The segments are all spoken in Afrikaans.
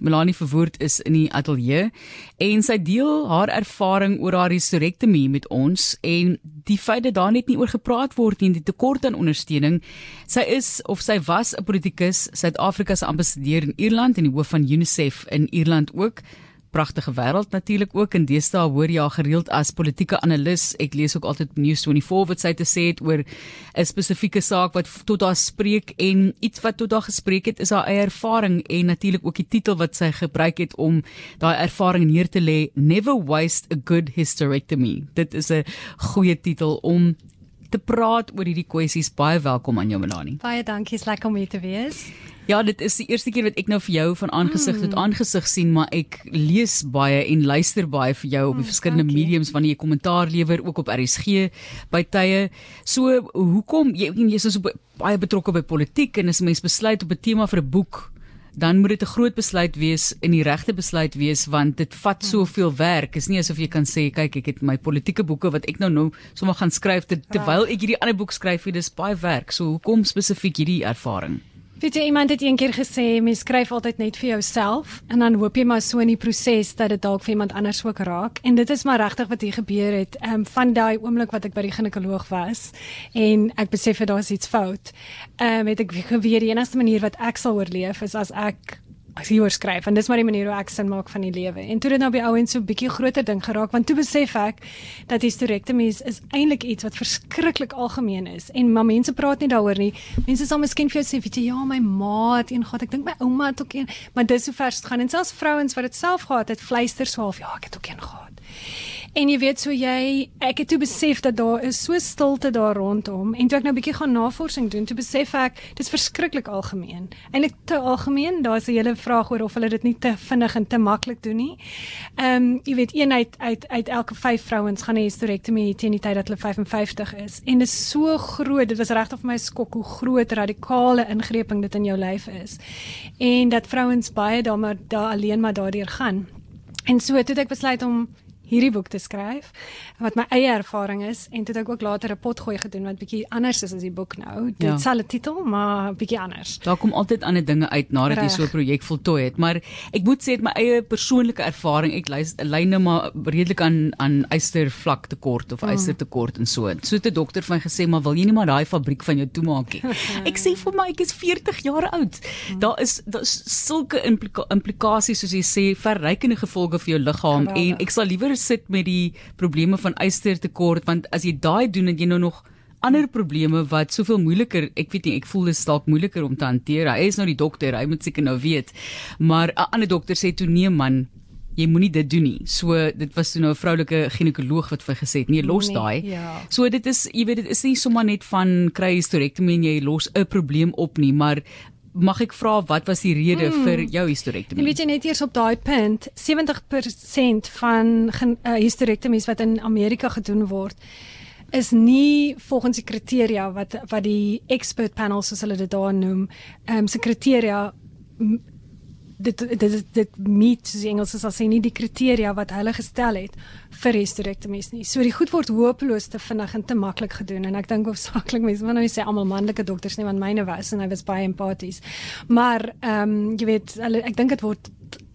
Melanie Verwoerd is in die ateljee en sy deel haar ervaring oor haar hysterektomie met ons en die feit dat daar net nie oor gepraat word nie, die tekort aan ondersteuning. Sy is of sy was 'n politikus, Suid-Afrika se ambassadeur in Ierland en die hoof van UNICEF in Ierland ook pragtige wêreld natuurlik ook. In deesdae hoor jy gereeld as politieke analis. Ek lees ook altyd News24 wat sy te sê het oor 'n spesifieke saak wat tot haar spreek. En iets wat tot haar gespreek het is haar eie ervaring en natuurlik ook die titel wat sy gebruik het om daai ervaring neer te lê. Never waste a good hysterectomy. Dit is 'n goeie titel om te praat oor hierdie kwessies. Baie welkom aan jou Melanie. Baie dankie. Is lekker om hier te wees Ja, dit is die eerste keer wat ek nou vir jou van aangesig tot mm. aangesig sien, maar ek lees baie en luister baie vir jou op die mm, verskillende mediums wanneer jy kommentaar lewer ook op RSG by tye. So, hoekom jy jy's so baie betrokke by politiek en as 'n mens besluit op 'n tema vir 'n boek dan moet dit 'n groot besluit wees en die regte besluit wees want dit vat mm. soveel werk. Is nie asof jy kan sê kyk ek het my politieke boeke wat ek nou nou sommer gaan skryf terwyl ek hierdie ander boek skryf, dit is baie werk. So hoekom spesifiek hierdie ervaring? Weet jy iemand het eendag gesê mens skryf altyd net vir jouself en dan hoop jy maar so in die proses dat dit dalk vir iemand anders ook raak en dit is maar regtig wat hier gebeur het um, van daai oomblik wat ek by die ginekoloog was en ek besef dat daar iets fout. Ehm um, het ek geweet die enigste manier wat ek sal oorleef is as ek as jy oorskryf en dis maar die manier hoe ek sin maak van die lewe. En toe dit nou by ouens so 'n bietjie groter ding geraak want toe besef ek dat hysterektomies is eintlik iets wat verskriklik algemeen is en maar mense praat nie daaroor nie. Mense sal miskien vir jou sê, weet jy, ja, my ma het een gehad. Ek dink my ouma het ook een, maar dis so vers gaan en selfs vrouens wat dit self gehad het, fluister so half, ja, ek het ook een gehad. En jy weet so jy ek het toe besef dat daar is so stilte daar rondom en toe ek nou 'n bietjie gaan navorsing doen, toe besef ek dis verskriklik algemeen. Eintlik te algemeen. Daar's 'n hele vraag oor of hulle dit nie te vinnig en te maklik doen nie. Ehm um, jy weet een uit uit uit elke 5 vrouens gaan 'n hysterektomie teen die tyd dat hulle 55 is. En dit is so groot. Dit was regtig vir my skok hoe groot radikale ingreeping dit in jou lyf is. En dat vrouens baie daar maar daar alleen maar daardeur gaan. En so het ek besluit om hierdie boek te skryf wat my eie ervaring is en toe het ek ook later 'n potgooi gedoen wat bietjie anders is as die boek nou. Dit ja. 'n titel maar bietjie anders. Daar kom altyd ander dinge uit nadat jy so 'n projek voltooi het, maar ek moet sê dit my eie persoonlike ervaring. Ek lyne maar redelik aan aan eistervlak tekort of mm. en so. So het 'n dokter my gesê, "Maar wil jy nie maar daai fabriek van jou toemaak nie?" ek sê vir my, ek is 40 jaar oud. Mm. Daar is daar is sulke implika implikasies soos jy sê, verrykende gevolge vir jou liggaam en ek sal liewer sit met die probleme van eistertekort want as jy daai doen en jy nou nog ander probleme wat soveel moeiliker ek weet nie ek voel dit is dalk moeiliker om te hanteer. Hy is nou die dokter hy moet seker nou weet. Maar 'n ander dokter sê toe nee man jy moenie dit doen nie. So dit was toe nou 'n vroulike ginekoloog wat vir gesê het nee los nee, daai. ja. so dit is jy weet dit is nie sommer net van kry hysterektomie en jy los 'n probleem op nie maar mag ek vra wat was die rede hmm. vir jou hysterektomie? Weet jy net eers op daai punt, 70% van uh, hysterektomies wat in Amerika gedoen word is nie volgens die kriteria wat wat die expert panel soos hulle dit daar noem, ehm um, se kriteria dit dit dit meet soos Engels as sê nie die kriteria wat hulle gestel het vir hysterektomies nie. So die goed word hopeloos te vinnig en te maklik gedoen en ek dink hoofsaaklik mense want nou sê almal manlike dokters nie want myne was en hy was baie empaties. Maar ehm um, jy weet hulle ek dink dit word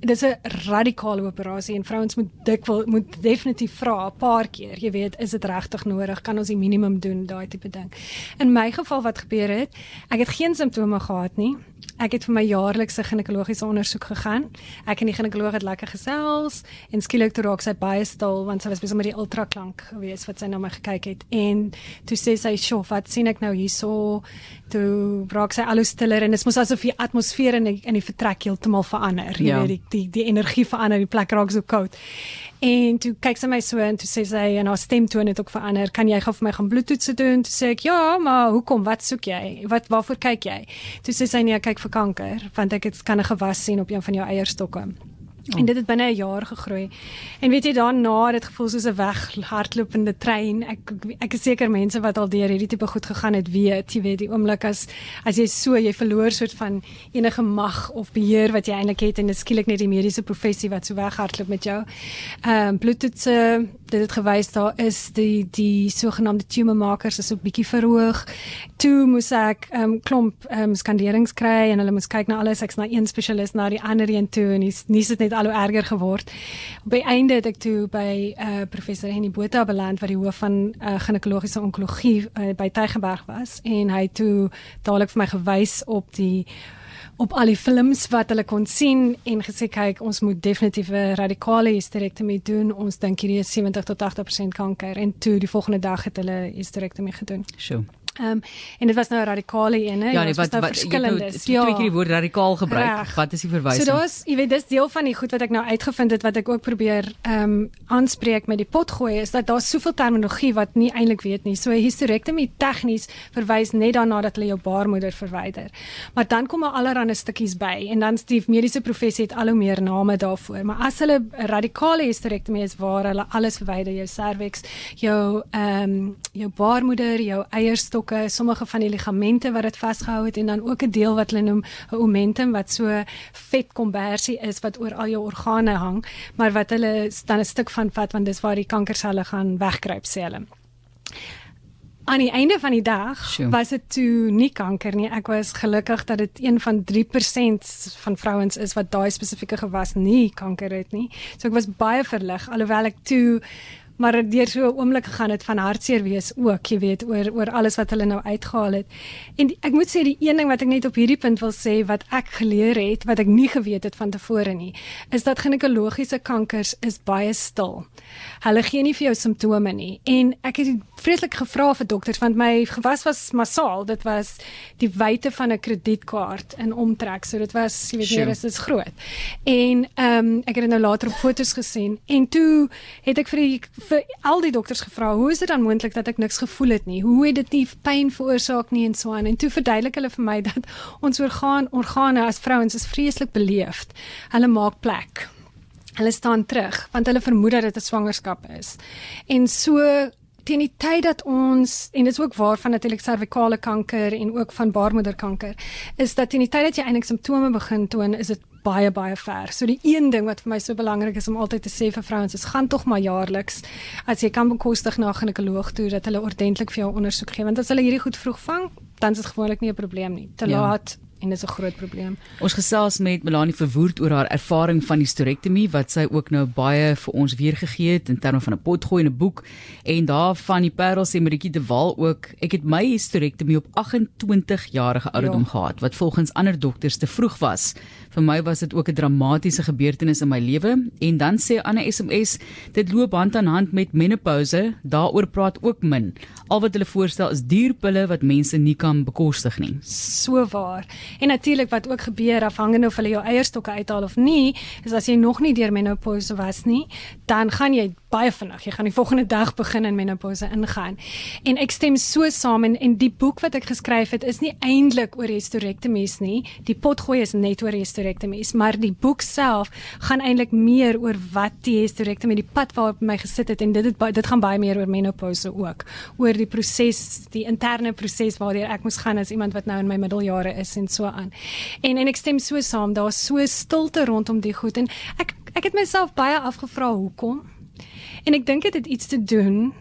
dis 'n radikale operasie en vrouens moet dikwels moet definitief vra 'n paar keer, jy weet, is dit regtig nodig? Kan ons die minimum doen, daai tipe ding. In my geval wat gebeur het, ek het geen simptome gehad nie. Ek het vir my jaarlikse ginekologiese ondersoek gegaan. Ek en die ginekoloog het lekker gesels en skielik toe raak sy baie stil want sy was besig met die ultraklank gewees wat sy na my gekyk het en toe sê sy, "Sjoe, wat sien ek nou hierso?" Toe raak sy al hoe stiller en dit mos asof die atmosfeer in die, in die vertrek heeltemal verander. Jy ja. weet, die, die die energie verander, die plek raak so koud. En toe kyk sy my so en toe sê sy en haar stemtoon het ook verander. Kan jy gou vir my gaan bloedtoetse doen? Toe sê ek, "Ja, maar hoekom? Wat soek jy? Wat waarvoor kyk jy?" Toe sê sy, "Nee, kyk vir kanker, want ek het kan 'n gewas sien op een van jou eierstokke." Oh. En dit het binne 'n jaar gegroei. En weet jy daarna dit gevoel soos 'n weghardlopende trein. Ek ek is seker mense wat al deur hierdie tipe goed gegaan het, weet, jy weet die oomblik as as jy so jy verloor soort van enige mag of beheer wat jy eintlik het en dit skielik net die mediese professie wat so weghardloop met jou. Ehm um, bloedtoetse dit het gewys daar is die die sogenaamde tumor markers is ook bietjie verhoog. Toe moes ek ehm um, klomp ehm um, skanderings kry en hulle moes kyk na alles. Ek's na een spesialis na die ander een toe en dis nie sit net al hoe erger geword. Op die einde het ek toe by eh uh, professor Henny Botha beland wat die hoof van uh, ginekologiese onkologie uh, by Tygerberg was en hy toe dadelik vir my gewys op die op al die films wat hulle kon sien en gesê kyk ons moet definitief 'n radikale hysterektomie doen ons dink hierdie is 70 tot 80% kanker en toe die volgende dag het hulle hysterektomie gedoen. Sjoe. Ehm um, en dit was nou 'n radikale een, hè? Ja, nee, wat nou wat verskillendes. Ja, twee keer die woord radikaal gebruik. Reg. Wat is die verwysing? So daar's, jy weet, dis deel van die goed wat ek nou uitgevind het wat ek ook probeer ehm um, aanspreek met die potgooi is dat daar soveel terminologie wat nie eintlik weet nie. So 'n hysterektomie tegnies verwys net daarna dat hulle jou baarmoeder verwyder. Maar dan kom daar allerlei stukkies by en dan die mediese professie het al hoe meer name daarvoor. Maar as hulle 'n radikale hysterektomie is waar hulle alles verwyder, jou cervix, jou ehm um, jou baarmoeder, jou eierstok blokke, sommige van die ligamente wat dit vasgehou het en dan ook 'n deel wat hulle noem 'n omentum wat so vet kombersie is wat oor al jou organe hang, maar wat hulle dan 'n stuk van vat want dis waar die kankerselle gaan wegkruip sê hulle. Aan die einde van die dag sure. was dit toe nie kanker nie. Ek was gelukkig dat dit een van 3% van vrouens is wat daai spesifieke gewas nie kanker het nie. So ek was baie verlig alhoewel ek toe maar deur so 'n oomblik gegaan het van hartseer wees ook, jy weet, oor oor alles wat hulle nou uitgehaal het. En die, ek moet sê die een ding wat ek net op hierdie punt wil sê wat ek geleer het wat ek nie geweet het van tevore nie, is dat ginekologiese kankers is baie stil. Hulle gee nie vir jou simptome nie. En ek het vreeslik gevra vir dokters want my gewas was massaal, dit was die wyte van 'n kredietkaart in omtrek, so dit was, jy weet, meer as dit is groot. En ehm um, ek het dit nou later op fotos gesien en toe het ek vir die vir al die dokters gevra, hoe is dit dan moontlik dat ek niks gevoel het nie? Hoe het dit nie pyn veroorsaak nie en so aan? En toe verduidelik hulle vir my dat ons orgaan organe as vrouens is vreeslik beleefd. Hulle maak plek. Hulle staan terug want hulle vermoed dat dit 'n swangerskap is. En so teen die tyd dat ons en dit is ook waar van natuurlik servikale kanker en ook van baarmoederkanker is dat teen die tyd dat jy eintlik simptome begin toon is dit baie baie ver. So die een ding wat vir my so belangrik is om altyd te sê vir vrouens is gaan tog maar jaarliks as jy kan bekostig na 'n ginekoloog toe dat hulle ordentlik vir jou ondersoek gee want as hulle hierdie goed vroeg vang, dan is dit gewoonlik nie 'n probleem nie. Te ja. laat en dis 'n groot probleem. Ons gesels met Melanie Verwoerd oor haar ervaring van hysterektomie wat sy ook nou baie vir ons weergegee het in terme van 'n potgooi en 'n boek en daar van die Parel sê Maritjie de Wal ook ek het my hysterektomie op 28 jarige ouderdom ja. gehad wat volgens ander dokters te vroeg was. Vir my was dit ook 'n dramatiese gebeurtenis in my lewe en dan sê 'n ander SMS dit loop hand aan hand met menopouse daaroor praat ook min. Al wat hulle voorstel is duurpille wat mense nie kan bekostig nie. So waar. En natuurlik wat ook gebeur afhangende of hulle jou eierstokke uithaal of nie, is as jy nog nie deur menopouse was nie, dan gaan jy baie vinnig. Jy gaan die volgende dag begin in menopouse ingaan. En ek stem so saam en en die boek wat ek geskryf het is nie eintlik oor hysterektomies nie. Die potgooi is net oor hysterektomies, maar die boek self gaan eintlik meer oor wat die hysterektomie die pad waarop my gesit het en dit het dit gaan baie meer oor menopouse ook. Oor die proses, die interne proses waardeur ek moes gaan as iemand wat nou in my middeljare is en so aan. En en ek stem so saam, daar's so stilte rondom die goed en ek ek het myself baie afgevra hoekom En ek dink dit het iets te doen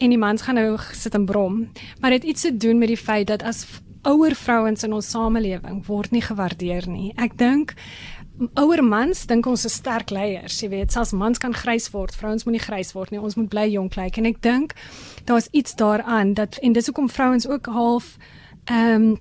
en die mans gaan nou sit en brom, maar dit het iets te doen met die feit dat as ouer vrouens in ons samelewing word nie gewaardeer nie. Ek dink ouer mans dink ons is sterk leiers, jy weet, selfs mans kan grys word, vrouens moet nie grys word nie. Ons moet bly jonk lyk en ek dink daar's iets daaraan dat en dis hoekom vrouens ook half ehm um,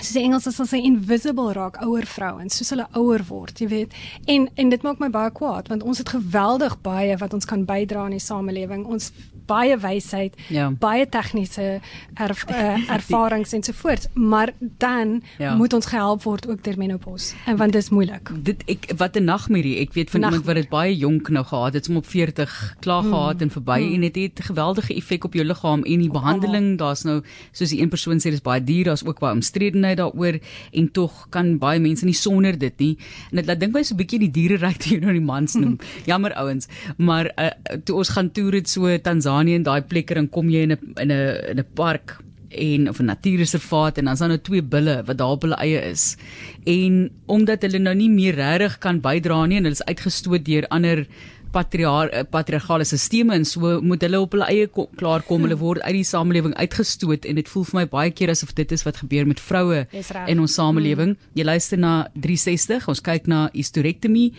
soos die Engels sal sê invisible raak ouer vrouens soos hulle ouer word, jy weet. En en dit maak my baie kwaad want ons het geweldig baie wat ons kan bydra aan die samelewing. Ons baie wysheid, ja. baie tegniese erf, uh, ervarings en so voort, maar dan ja. moet ons gehelp word ook deur menopause. En want dit is moeilik. Dit ek wat 'n nagmerrie. Ek weet van Nacht iemand wat dit baie jonk nou gehad het, om op 40 klaar hmm. gehad en verby hmm. en dit het 'n geweldige effek op jou liggaam en die behandeling, daar's nou soos die een persoon sê dis baie duur, daar's ook baie omstredenheid daaroor en tog kan baie mense nie sonder dit nie. En dit laat dink my so 'n bietjie die diereryk nou die mans noem. Jammer ouens, maar uh, toe ons gaan toer het so Tanzanië Tansanië en daai plekke dan kom jy in 'n in 'n in 'n park en of 'n natuurreservaat en dan is daar nou twee bulle wat daar op hulle eie is. En omdat hulle nou nie meer regtig kan bydra nie en hulle is uitgestoot deur ander patriar patriargale stelsels en so moet hulle op hulle eie klaar kom. Hulle word uit die samelewing uitgestoot en dit voel vir my baie keer asof dit is wat gebeur met vroue in ons samelewing. Mm. Jy luister na 360. Ons kyk na hysterektomie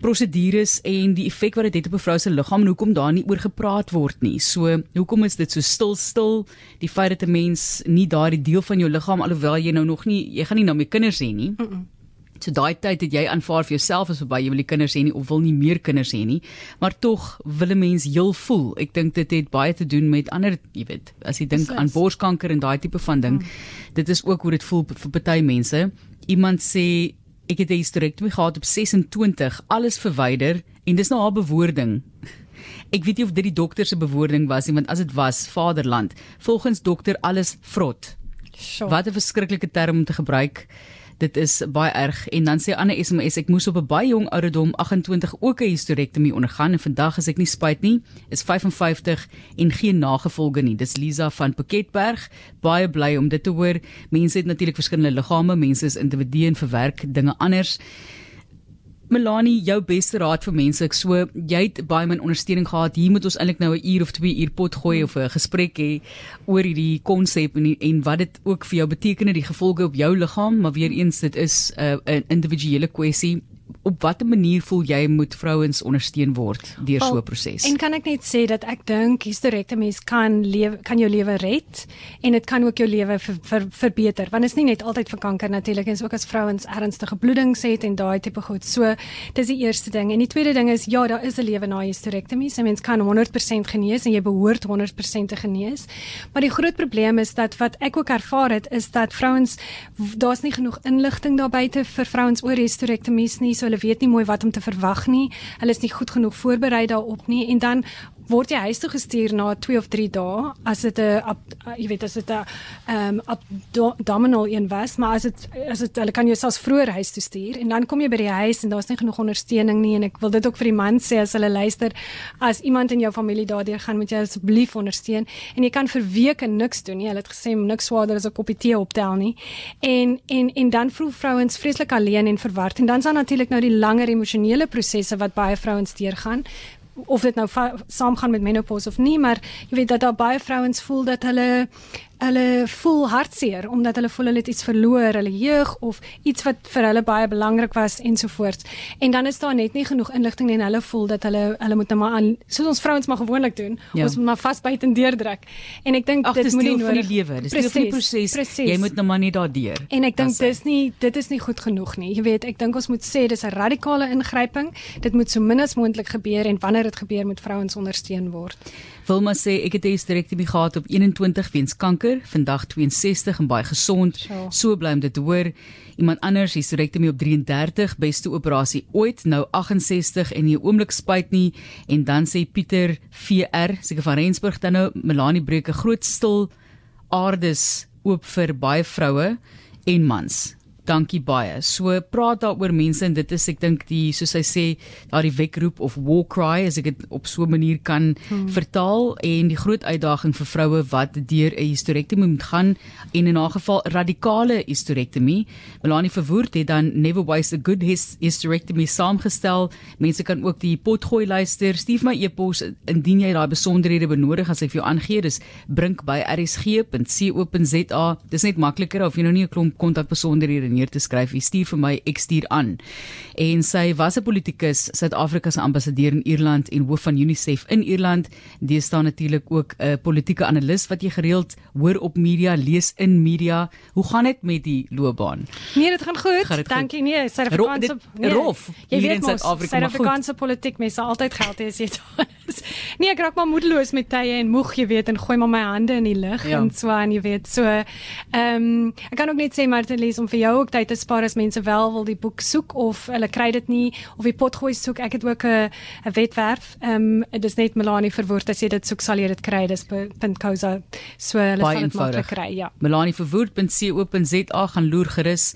prosedures en die effek wat dit het op 'n vrou se liggaam en hoekom daar nie oor gepraat word nie. So, hoekom is dit so stil stil? Die feit dat 'n mens nie daardie deel van jou liggaam alhoewel jy nou nog nie jy gaan nie nou meer kinders hê nie. Mm -mm. So daai tyd het jy aanvaar vir jouself as verby jy wil die kinders hê nie of wil nie meer kinders hê nie, maar tog wil 'n mens heel voel. Ek dink dit het baie te doen met ander, jy weet, as jy dink aan borskanker en daai tipe van ding. Mm. Dit is ook hoe dit voel vir party mense. Iemand sê ek het 'n hysterektomie gehad op 26, alles verwyder en dis nou haar bewoording. Ek weet nie of dit die dokter se bewoording was nie, want as dit was Vaderland, volgens dokter alles vrot. Sure. Wat 'n verskriklike term om te gebruik dit is baie erg. En dan sê ander SMS ek moes op 'n baie jong ouderdom 28 ook 'n hysterektomie ondergaan en vandag is ek nie spyt nie. Is 55 en geen nagevolge nie. Dis Lisa van Piketberg baie bly om dit te hoor. Mense het natuurlik verskillende liggame. Mense is individue en verwerk dinge anders Melanie, jou beste raad vir mense, ek so jy het baie min ondersteuning gehad. Hier moet ons eintlik nou 'n uur of 2 uur pot gooi of 'n gesprek hê oor hierdie konsep en en wat dit ook vir jou beteken, die gevolge op jou liggaam, maar weer eens dit is 'n uh, individuele kwessie op watter manier voel jy moet vrouens ondersteun word deur so 'n proses? En kan ek net sê dat ek dink hysterektomies kan lewe kan jou lewe red en dit kan ook jou lewe ver, ver, verbeter want dit is nie net altyd vir kanker natuurlik en ook as vrouens ernstige bloedings het en daai tipe goed. So dis die eerste ding en die tweede ding is ja, daar is 'n lewe na hysterektomies. 'n Mens kan 100% genees en jy behoort 100% te genees. Maar die groot probleem is dat wat ek ook ervaar het is dat vrouens daar's nie genoeg inligting daar buite vir vrouens oor hysterektomies nie so hulle weet nie mooi wat om te verwag nie. Hulle is nie goed genoeg voorberei daarop nie en dan word jy huis toe gestuur na 2 of 3 dae as dit 'n jy weet as dit 'n ehm um, abdominal een was, maar as dit as dit hulle kan jou selfs vroeër huis toe stuur en dan kom jy by die huis en daar's nie genoeg ondersteuning nie en ek wil dit ook vir die man sê as hulle luister as iemand in jou familie daardeur gaan moet jy asseblief ondersteun en jy kan vir weke niks doen nie. Hulle het gesê niks swaarder as 'n koppie tee optel nie. En en en dan voel vrouens vreeslik alleen en verward en dan is daar natuurlik nou die langer emosionele prosesse wat baie vrouens deurgaan of dit nou saamgaan met menopause of nie, maar jy weet dat daar baie vrouens voel dat hulle hulle voel hartseer omdat hulle voel hulle het iets verloor, hulle jeug of iets wat vir hulle baie belangrik was ensovoorts. En dan is daar net nie genoeg inligting nie en hulle voel dat hulle hulle moet nou maar aan soos ons vrouens maar gewoonlik doen, ja. ons moet maar vasbyt en deurdruk. En ek dink dit moet nie nodig van die lewe, dis deel van die proses. Jy moet nou maar nie daardeur. En ek dink dis nie dit is nie goed genoeg nie. Jy weet, ek dink ons moet sê dis 'n radikale ingryping. Dit moet so min as moontlik gebeur en wanneer dit gebeur moet vrouens ondersteun word. Wilma sê ek het 'n hysterektomie gehad op 21 weens kanker, vandag 62 en baie gesond. Sure. So bly om dit te hoor. Iemand anders hysterektomie op 33, beste operasie ooit, nou 68 en nie 'n oomblik spyt nie. En dan sê Pieter VR, seker van Rensburg dan nou Melanie breek 'n groot stil aardes oop vir baie vroue en mans dankie baie. So praat daaroor mense en dit is ek dink die soos hy sê daardie wekroep of war cry as ek dit op so 'n manier kan hmm. vertaal en die groot uitdaging vir vroue wat deur 'n hysterektomie moet gaan en in 'n geval radikale hysterektomie. Melanie Verwoerd het dan Never Waste a Good Hysterectomy saamgestel. Mense kan ook die potgooi luister. Stuur my e-pos indien jy daai besonderhede benodig as ek vir jou aangee. Dis brink by rsg.co.za. Dis net makliker of jy nou nie 'n klomp kontakbesonderhede neer te skryf. Jy stuur vir my, ek stuur aan. En sy was 'n politikus, Suid-Afrika se ambassadeur in Ierland en hoof van UNICEF in Ierland. Dis staan natuurlik ook 'n politieke analis wat jy gereeld hoor op media, lees in media. Hoe gaan dit met die loopbaan? Nee, dit gaan goed. Dankie. Nee, Suid-Afrikaanse nee, rof. Jy weet mos, Suid-Afrikaanse politiek mens sal altyd geld hê as jy daar is. Nee, ek raak maar moedeloos met tye en moeg, jy weet, en gooi maar my hande in die lug ja. en so aan, jy weet. So, ehm um, ek kan ook net sê Martin lees om vir jou ook tyd te spaar as mense wel wil die boek soek of hulle kry dit nie of die potgooi soek. Ek het ook 'n 'n wetwerf. Ehm um, dis net Melanie verwoord as jy dit soek sal jy dit kry. Dis .co.za. So hulle sal dit maklik kry, ja. Melanie verwoord.co.za gaan loer gerus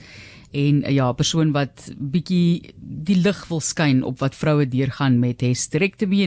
en ja, 'n persoon wat bietjie die lig wil skyn op wat vroue deurgaan met hysterektomie